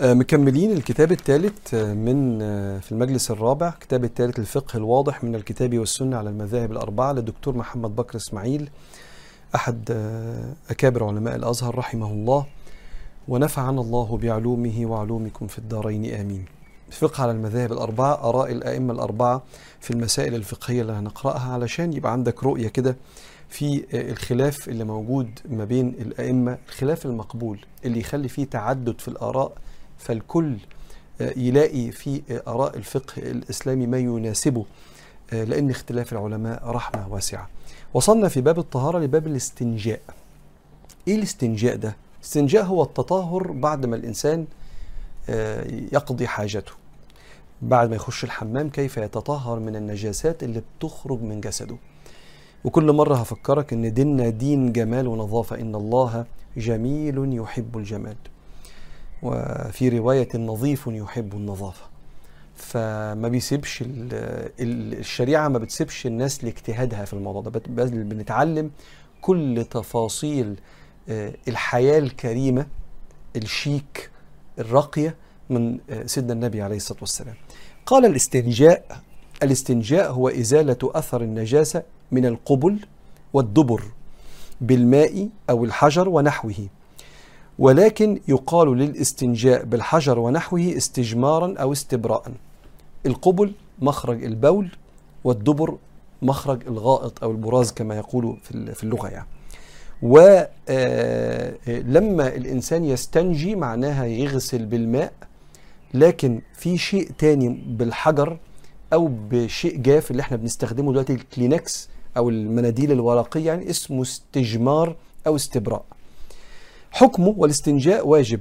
آه، مكملين الكتاب الثالث آه، من آه، في المجلس الرابع كتاب الثالث الفقه الواضح من الكتاب والسنة على المذاهب الأربعة للدكتور محمد بكر إسماعيل أحد أكابر علماء الأزهر رحمه الله. ونفعنا الله بعلومه وعلومكم في الدارين آمين. الفقه على المذاهب الأربعة آراء الأئمة الأربعة في المسائل الفقهية اللي هنقرأها علشان يبقى عندك رؤية كده في الخلاف اللي موجود ما بين الأئمة الخلاف المقبول اللي يخلي فيه تعدد في الآراء فالكل آه، يلاقي في آه، آراء الفقه الإسلامي ما يناسبه آه، لأن اختلاف العلماء رحمة واسعة. وصلنا في باب الطهارة لباب الاستنجاء. إيه الاستنجاء ده؟ الاستنجاء هو التطهر بعد ما الإنسان يقضي حاجته. بعد ما يخش الحمام كيف يتطهر من النجاسات اللي بتخرج من جسده. وكل مرة هفكرك إن ديننا دين جمال ونظافة إن الله جميل يحب الجمال وفي رواية نظيف يحب النظافة. فما بيسيبش ال- ال- الشريعة ما بتسيبش الناس لاجتهادها في الموضوع ده. بل بنتعلم كل تفاصيل آه، الحياة الكريمة الشيك الراقية من آه، سيدنا النبي عليه الصلاة والسلام. قال الاستنجاء الاستنجاء هو إزالة أثر النجاسة من القبل والدبر بالماء أو الحجر ونحوه. ولكن يقال للاستنجاء بالحجر ونحوه استجمارا أو استبراء. القبل مخرج البول والدبر مخرج الغائط أو البراز كما يقول في ال- في اللغة يعني. ولما الإنسان يستنجي معناها يغسل بالماء لكن في شيء تاني بالحجر أو بشيء جاف اللي إحنا بنستخدمه دلوقتي الكلينكس أو المناديل الورقية يعني اسمه استجمار أو استبراء. حكمه والاستنجاء واجب.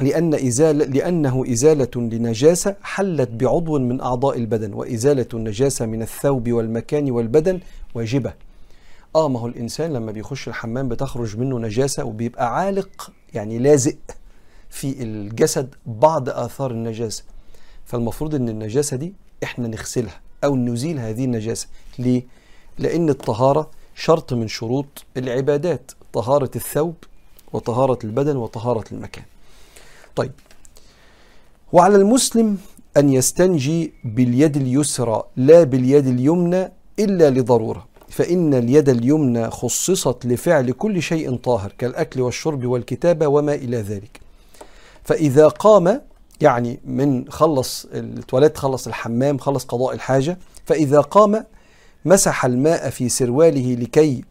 لأن إزالة لأنه إزالة لنجاسة حلت بعضو من أعضاء البدن وإزالة النجاسة من الثوب والمكان والبدن واجبة. آه ما هو الإنسان لما بيخش الحمام بتخرج منه نجاسة وبيبقى عالق يعني لازق في الجسد بعض آثار النجاسة. فالمفروض إن النجاسة دي إحنا نغسلها أو نزيل هذه النجاسة. ليه؟ لأن الطهارة شرط من شروط العبادات. طهارة الثوب وطهارة البدن وطهارة المكان. طيب. وعلى المسلم أن يستنجي باليد اليسرى لا باليد اليمنى إلا لضرورة فإن اليد اليمنى خصصت لفعل كل شيء طاهر كالأكل والشرب والكتابة وما إلى ذلك. فإذا قام يعني من خلص التواليت خلص الحمام خلص قضاء الحاجة فإذا قام مسح الماء في سرواله لكي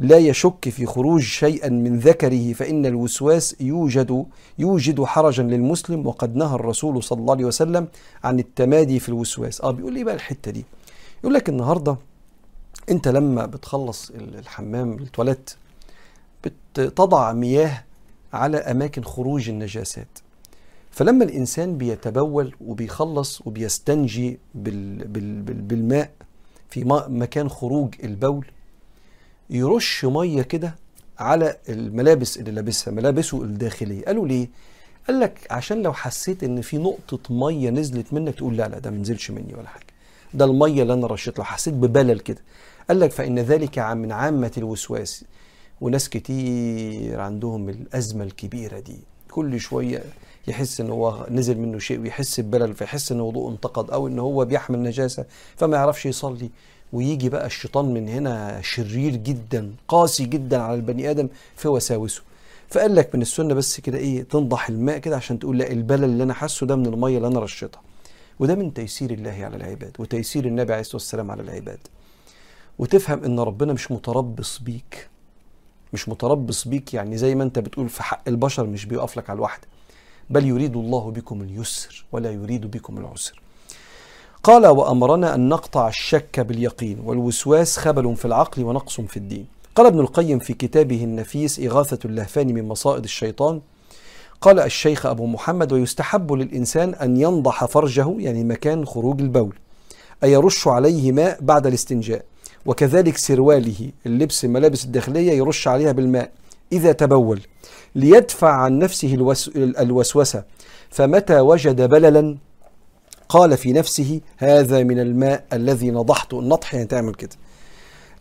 لا يشك في خروج شيئا من ذكره فإن الوسواس يوجد يوجد حرجا للمسلم وقد نهى الرسول صلى الله عليه وسلم عن التمادي في الوسواس. آه بيقول لي بقى الحتة دي؟ يقول لك النهاردة أنت لما بتخلص الحمام التواليت بتضع مياه على أماكن خروج النجاسات. فلما الإنسان بيتبول وبيخلص وبيستنجي بال بال بال بالماء في مكان خروج البول يرش مية كده على الملابس اللي لابسها ملابسه الداخلية. قالوا ليه؟ قال لك عشان لو حسيت إن في نقطة مية نزلت منك تقول لا لا ده ما نزلش مني ولا حاجة. ده المية اللي أنا رشيت لو حسيت ببلل كده. قال لك فإن ذلك من عامة الوسواس. وناس كتير عندهم الأزمة الكبيرة دي. كل شوية يحس إن هو نزل منه شيء ويحس ببلل فيحس إن وضوءه انتقد أو إن هو بيحمل نجاسة فما يعرفش يصلي. ويجي بقى الشيطان من هنا شرير جدا قاسي جدا على البني آدم في وساوسه فقال لك من السنة بس كده إيه تنضح الماء كده عشان تقول لا البلل اللي أنا حاسه ده من المية اللي أنا رشيتها. وده من تيسير الله على العباد وتيسير النبي عليه الصلاة والسلام على العباد. وتفهم إن ربنا مش متربص بيك. مش متربص بيك يعني زي ما أنت بتقول في حق البشر مش بيقف لك على الواحده بل يريد الله بكم اليسر ولا يريد بكم العسر. قال وأمرنا أن نقطع الشك باليقين والوسواس خبل في العقل ونقص في الدين. قال ابن القيم في كتابه النفيس إغاثة اللهفان من مصائد الشيطان قال الشيخ أبو محمد ويستحب للإنسان أن ينضح فرجه يعني مكان خروج البول أي يرش عليه ماء بعد الاستنجاء وكذلك سرواله اللبس الملابس الداخلية يرش عليها بالماء إذا تبول ليدفع عن نفسه الوس الوسوسة فمتى وجد بللا قال في نفسه هذا من الماء الذي نضحته النضح يعني تعمل كده.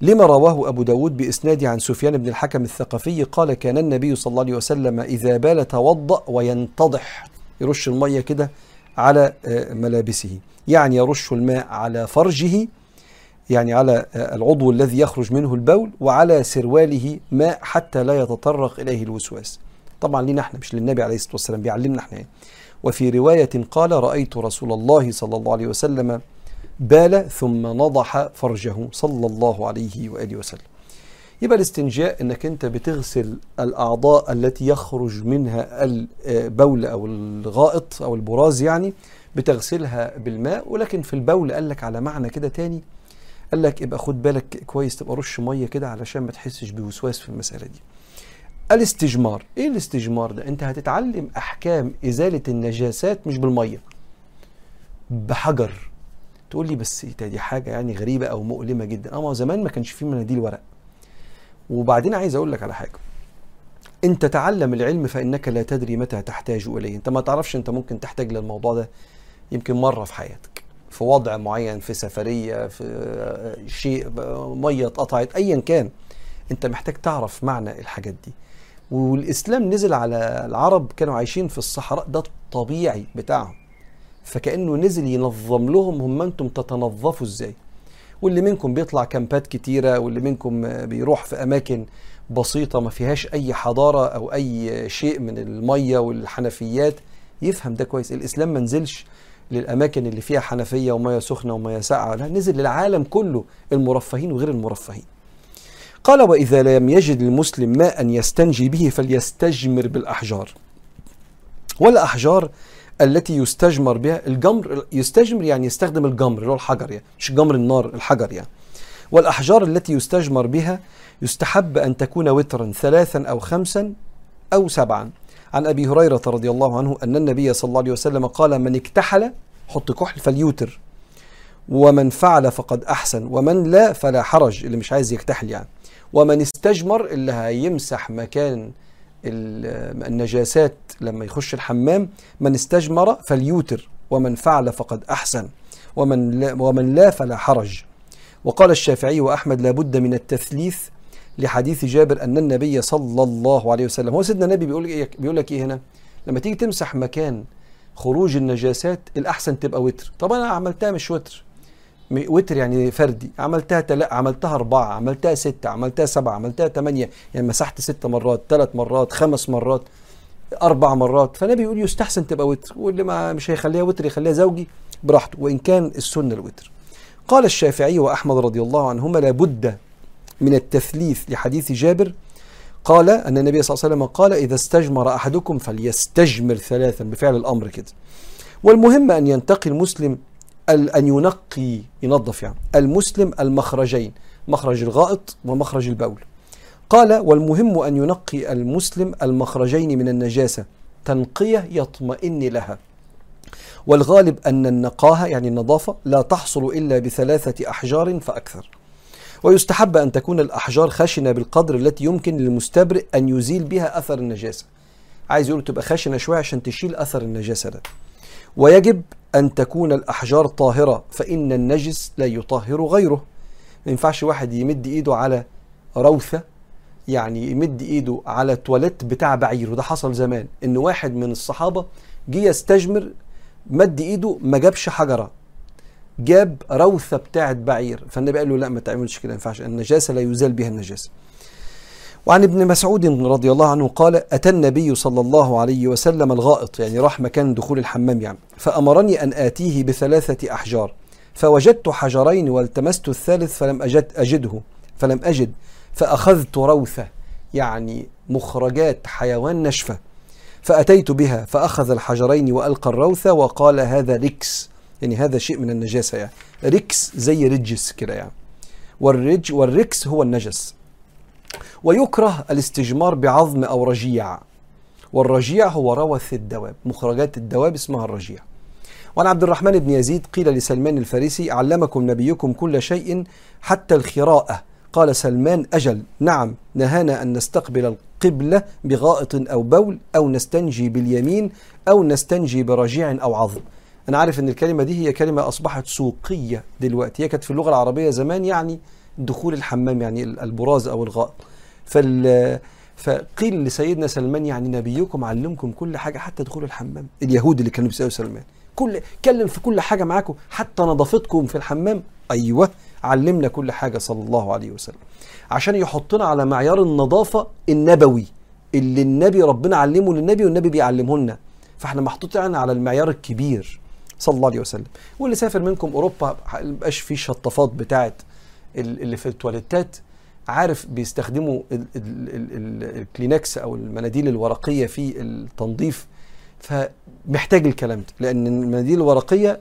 لما رواه أبو داود بإسناد عن سفيان بن الحكم الثقفي قال كان النبي صلى الله عليه وسلم إذا بال توضأ وينتضح. يرش المية كده على آه، ملابسه. يعني يرش الماء على فرجه يعني على آه، العضو الذي يخرج منه البول وعلى سرواله ماء حتى لا يتطرق إليه الوسواس. طبعا لينا إحنا مش للنبي عليه الصلاة والسلام بيعلمنا إحنا يعني. وفي رواية قال رأيت رسول الله صلى الله عليه وسلم بال ثم نضح فرجه صلى الله عليه وآله وسلم. يبقى الاستنجاء إنك أنت بتغسل الأعضاء التي يخرج منها البول أو الغائط أو البراز يعني بتغسلها بالماء ولكن في البول قال لك على معنى كده تاني. قال لك ابقى خد بالك كويس تبقى رش مية كده علشان ما تحسش بوسواس في المسألة دي. الاستجمار. إيه الاستجمار ده؟ أنت هتتعلم أحكام إزالة النجاسات مش بالمية بحجر. تقول لي بس إيه دي حاجة يعني غريبة أو مؤلمة جدا. آه ما زمان ما كانش فيه مناديل ورق. وبعدين عايز أقول لك على حاجة. انت تعلم العلم فإنك لا تدري متى تحتاج إليه. أنت ما تعرفش أنت ممكن تحتاج للموضوع ده يمكن مرة في حياتك. في وضع معين في سفرية في شيء مية اتقطعت ايا كان. أنت محتاج تعرف معنى الحاجات دي. والإسلام نزل على العرب كانوا عايشين في الصحراء ده الطبيعي بتاعهم. فكأنه نزل ينظم لهم هم أنتم تتنظفوا إزاي. واللي منكم بيطلع كامبات كتيرة واللي منكم بيروح في أماكن بسيطة ما فيهاش أي حضارة أو أي شيء من المية والحنفيات يفهم ده كويس. الإسلام ما نزلش للأماكن اللي فيها حنفية ومية سخنة ومية ساقعة لا نزل للعالم كله المرفهين وغير المرفهين. قال وإذا لم يجد المسلم ماء يستنجي به فليستجمر بالأحجار. والأحجار التي يستجمر بها الجمر يستجمر يعني يستخدم الجمر اللي هو الحجر يعني مش جمر النار الحجر يعني. والأحجار التي يستجمر بها يستحب أن تكون وترا ثلاثا أو خمسا أو سبعا. عن أبي هريرة رضي الله عنه أن النبي صلى الله عليه وسلم قال من اكتحل حط كحل فليوتر ومن فعل فقد أحسن ومن لا فلا حرج. اللي مش عايز يكتحل يعني. ومن استجمر اللي هيمسح مكان النجاسات لما يخش الحمام من استجمر فليوتر ومن فعل فقد أحسن ومن لا, ومن لا فلا حرج. وقال الشافعي وأحمد لابد من التثليث لحديث جابر أن النبي صلى الله عليه وسلم هو سيدنا النبي بيقول, إيه؟ بيقول لك إيه هنا؟ لما تيجي تمسح مكان خروج النجاسات الأحسن تبقى وتر. طب أنا عملتها مش وتر. وتر يعني فردي. عملتها تلا عملتها أربعة عملتها ستة عملتها سبعة عملتها ثمانية يعني مسحت ست مرات ثلاث مرات خمس مرات أربع مرات. فالنبي يقول يستحسن تبقى وتر واللي ما مش هيخليها وتر يخليها زوجي براحته وإن كان السنة الوتر. قال الشافعي وأحمد رضي الله عنهما لابد من التثليث لحديث جابر. قال أن النبي صلى الله عليه وسلم قال إذا استجمر أحدكم فليستجمر ثلاثا بفعل الأمر كده. والمهم أن ينتقي المسلم أن ينقي ينظف يعني. المسلم المخرجين مخرج الغائط ومخرج البول. قال والمهم أن ينقي المسلم المخرجين من النجاسة. تنقية يطمئن لها. والغالب أن النقاهة يعني النظافة لا تحصل إلا بثلاثة أحجار فأكثر. ويستحب أن تكون الأحجار خشنة بالقدر التي يمكن للمستبرئ أن يزيل بها أثر النجاسة. عايز يقول تبقى خشنة شوية عشان تشيل أثر النجاسة ده. ويجب أن تكون الأحجار طاهرة فإن النجس لا يطهر غيره. ما ينفعش واحد يمد إيده على روثة يعني يمد إيده على تواليت بتاع بعير. وده حصل زمان إن واحد من الصحابة جه يستجمر مد إيده ما جابش حجرة جاب روثة بتاعت بعير. فالنبي قال له لا ما تعملش كده ما ينفعش. النجاسة لا يزال بها النجاسة. وعن ابن مسعود رضي الله عنه قال أتى النبي صلى الله عليه وسلم الغائط يعني راح مكان دخول الحمام يعني. فأمرني أن آتيه بثلاثة أحجار. فوجدت حجرين والتمست الثالث فلم أجد أجده فلم أجد. فأخذت روثة يعني مخرجات حيوان نشفة. فأتيت بها فأخذ الحجرين وألقى الروثة وقال هذا ركس يعني هذا شيء من النجاسة يعني. ركس زي رجس كده يعني. والرج والركس هو النجس. ويكره الاستجمار بعظم أو رجيع والرجيع هو روث الدواب مخرجات الدواب اسمها الرجيع. وعن عبد الرحمن بن يزيد قيل لسلمان الفارسي علمكم نبيكم كل شيء حتى الخراءة. قال سلمان أجل نعم نهانا أن نستقبل القبلة بغائط أو بول أو نستنجي باليمين أو نستنجي برجيع أو عظم. أنا عارف أن الكلمة دي هي كلمة أصبحت سوقية دلوقتي. هي كانت في اللغة العربية زمان يعني دخول الحمام يعني البراز أو الغائط. فال فقيل لسيدنا سلمان يعني نبيكم علمكم كل حاجة حتى دخول الحمام اليهود اللي كانوا بيسالوا سلمان. كل اتكلم في كل حاجة معاكم حتى نظافتكم في الحمام. أيوه علمنا كل حاجة صلى الله عليه وسلم. عشان يحطنا على معيار النظافة النبوي اللي النبي ربنا علمه للنبي والنبي بيعلمه لنا فإحنا محطوطين على المعيار الكبير صلى الله عليه وسلم. واللي سافر منكم أوروبا مبقاش في الشطافات بتاعت اللي في التواليتات؟ عارف بيستخدموا ال- ال- ال- ال- الكلينكس أو المناديل الورقية في التنظيف فمحتاج الكلام ده لأن المناديل الورقية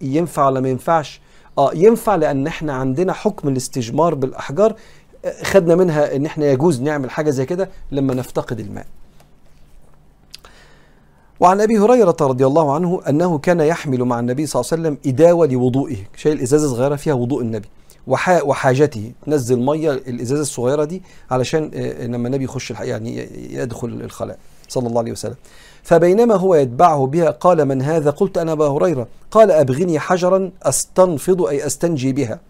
ينفع ولا ما ينفعش؟ آه ينفع لأن إحنا عندنا حكم الاستجمار بالأحجار خدنا منها إن إحنا يجوز نعمل حاجة زي كده لما نفتقد الماء. وعن أبي هريرة رضي الله عنه أنه كان يحمل مع النبي صلى الله عليه وسلم إداوة لوضوئه شايل ازازه صغيره فيها وضوء النبي. وحاجته نزل مية الإزازة الصغيرة دي علشان آه، لما النبي يخش يعني يدخل الخلاء صلى الله عليه وسلم. فبينما هو يتبعه بها قال من هذا؟ قلت أنا أبا هريرة. قال أبغني حجرا أستنفض أي أستنجي بها.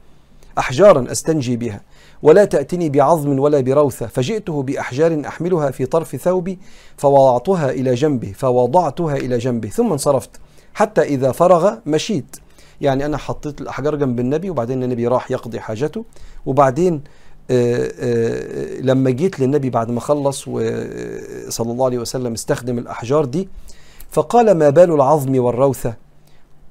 احجارا أستنجي بها. ولا تأتني بعظم ولا بروثة. فجئته بأحجار أحملها في طرف ثوبي فوضعتها إلى جنبه فوضعتها إلى جنبه ثم انصرفت. حتى إذا فرغ مشيت. يعني أنا حطيت الأحجار جنب النبي وبعدين النبي راح يقضي حاجته. وبعدين آه، آه، لما جيت للنبي بعد ما خلص وصلى الله عليه وسلم استخدم الأحجار دي فقال ما بال العظم والروثة؟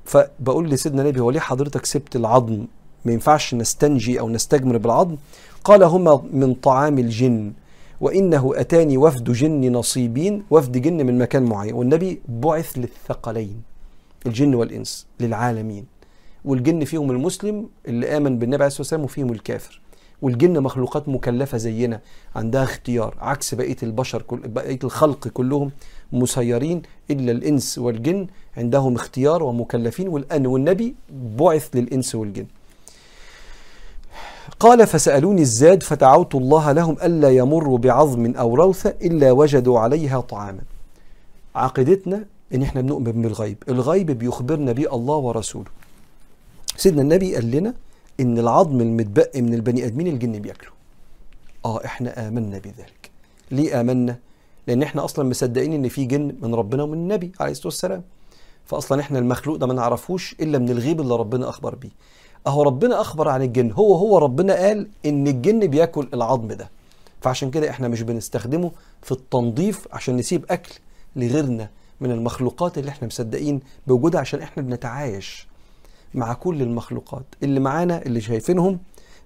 فبقول لسيدنا النبي هو ليه حضرتك سبت العظم؟ ما ينفعش نستنجي أو نستجمر بالعظم؟ قال هما من طعام الجن وإنه أتاني وفد جن نصيبين وفد جن من مكان معين. والنبي بعث للثقلين الجن والإنس للعالمين. والجن فيهم المسلم اللي آمن بالنبي عليه الصلاة والسلام وفيهم الكافر. والجن مخلوقات مكلفة زينا عندها اختيار عكس بقية البشر كل بقية الخلق كلهم مسيرين إلا الإنس والجن عندهم اختيار ومكلفين والان والنبي بعث للإنس والجن. قال فسألوني الزاد فدعوت الله لهم ألا يمروا بعظم أو روثة إلا وجدوا عليها طعاما. عقيدتنا إن إحنا بنؤمن بالغيب. الغيب بيخبرنا بيه الله ورسوله. سيدنا النبي قال لنا إن العظم المتبقي من البني آدمين الجن بياكله آه إحنا آمنا بذلك. ليه آمنا؟ لأن إحنا أصلا مصدقين إن في جن من ربنا ومن النبي عليه الصلاة والسلام. فأصلا إحنا المخلوق ده ما نعرفوش إلا من الغيب اللي ربنا أخبر بيه. أهو ربنا أخبر عن الجن. هو هو ربنا قال إن الجن بياكل العظم ده. فعشان كده إحنا مش بنستخدمه في التنظيف عشان نسيب أكل لغيرنا من المخلوقات اللي إحنا مصدقين بوجودها عشان إحنا بنتعايش. مع كل المخلوقات اللي معانا اللي شايفينهم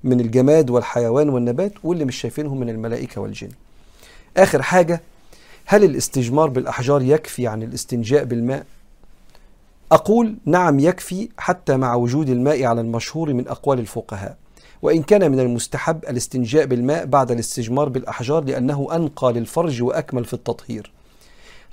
من الجماد والحيوان والنبات واللي مش شايفينهم من الملائكة والجن. آخر حاجة هل الاستجمار بالأحجار يكفي عن الاستنجاء بالماء؟ أقول نعم يكفي حتى مع وجود الماء على المشهور من أقوال الفقهاء. وإن كان من المستحب الاستنجاء بالماء بعد الاستجمار بالأحجار لأنه أنقى للفرج وأكمل في التطهير.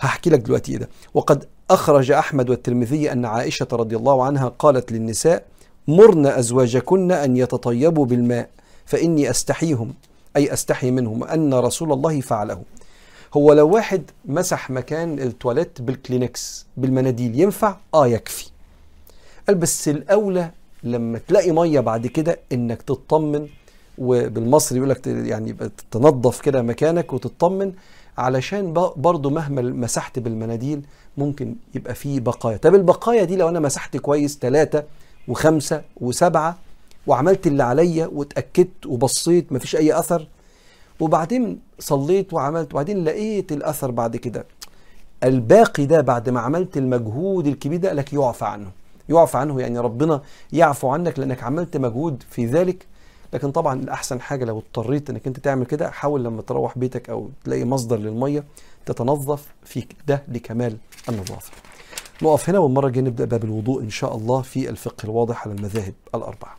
هحكي لك دلوقتي إيه ده. وقد أخرج أحمد والترمذي أن عائشة رضي الله عنها قالت للنساء مرن أزواجكن أن يتطيبوا بالماء فإني أستحيهم أي أستحي منهم أن رسول الله فعله هو لو واحد مسح مكان التواليت بالكلينكس بالمناديل ينفع؟ آه يكفي. قال بس الأولى لما تلاقي مية بعد كده إنك تطمن وبالمصري يقول لك يعني تنظف كده مكانك وتطمن علشان برضو مهما مسحت بالمناديل ممكن يبقى فيه بقايا. طب البقايا دي لو أنا مسحت كويس ثلاثة وخمسة وسبعة وعملت اللي عليا واتأكدت وبصيت مفيش أي أثر وبعدين صليت وعملت وبعدين لقيت الأثر بعد كده. الباقي ده بعد ما عملت المجهود الكبير ده لك يعفى عنه. يعفى عنه يعني ربنا يعفو عنك لأنك عملت مجهود في ذلك لكن طبعا الأحسن حاجة لو اضطريت إنك أنت تعمل كده حاول لما تروح بيتك أو تلاقي مصدر للمية تتنظف في ده لكمال النظافة. نقف هنا والمرة الجاية نبدأ باب الوضوء إن شاء الله في الفقه الواضح على المذاهب الأربعة.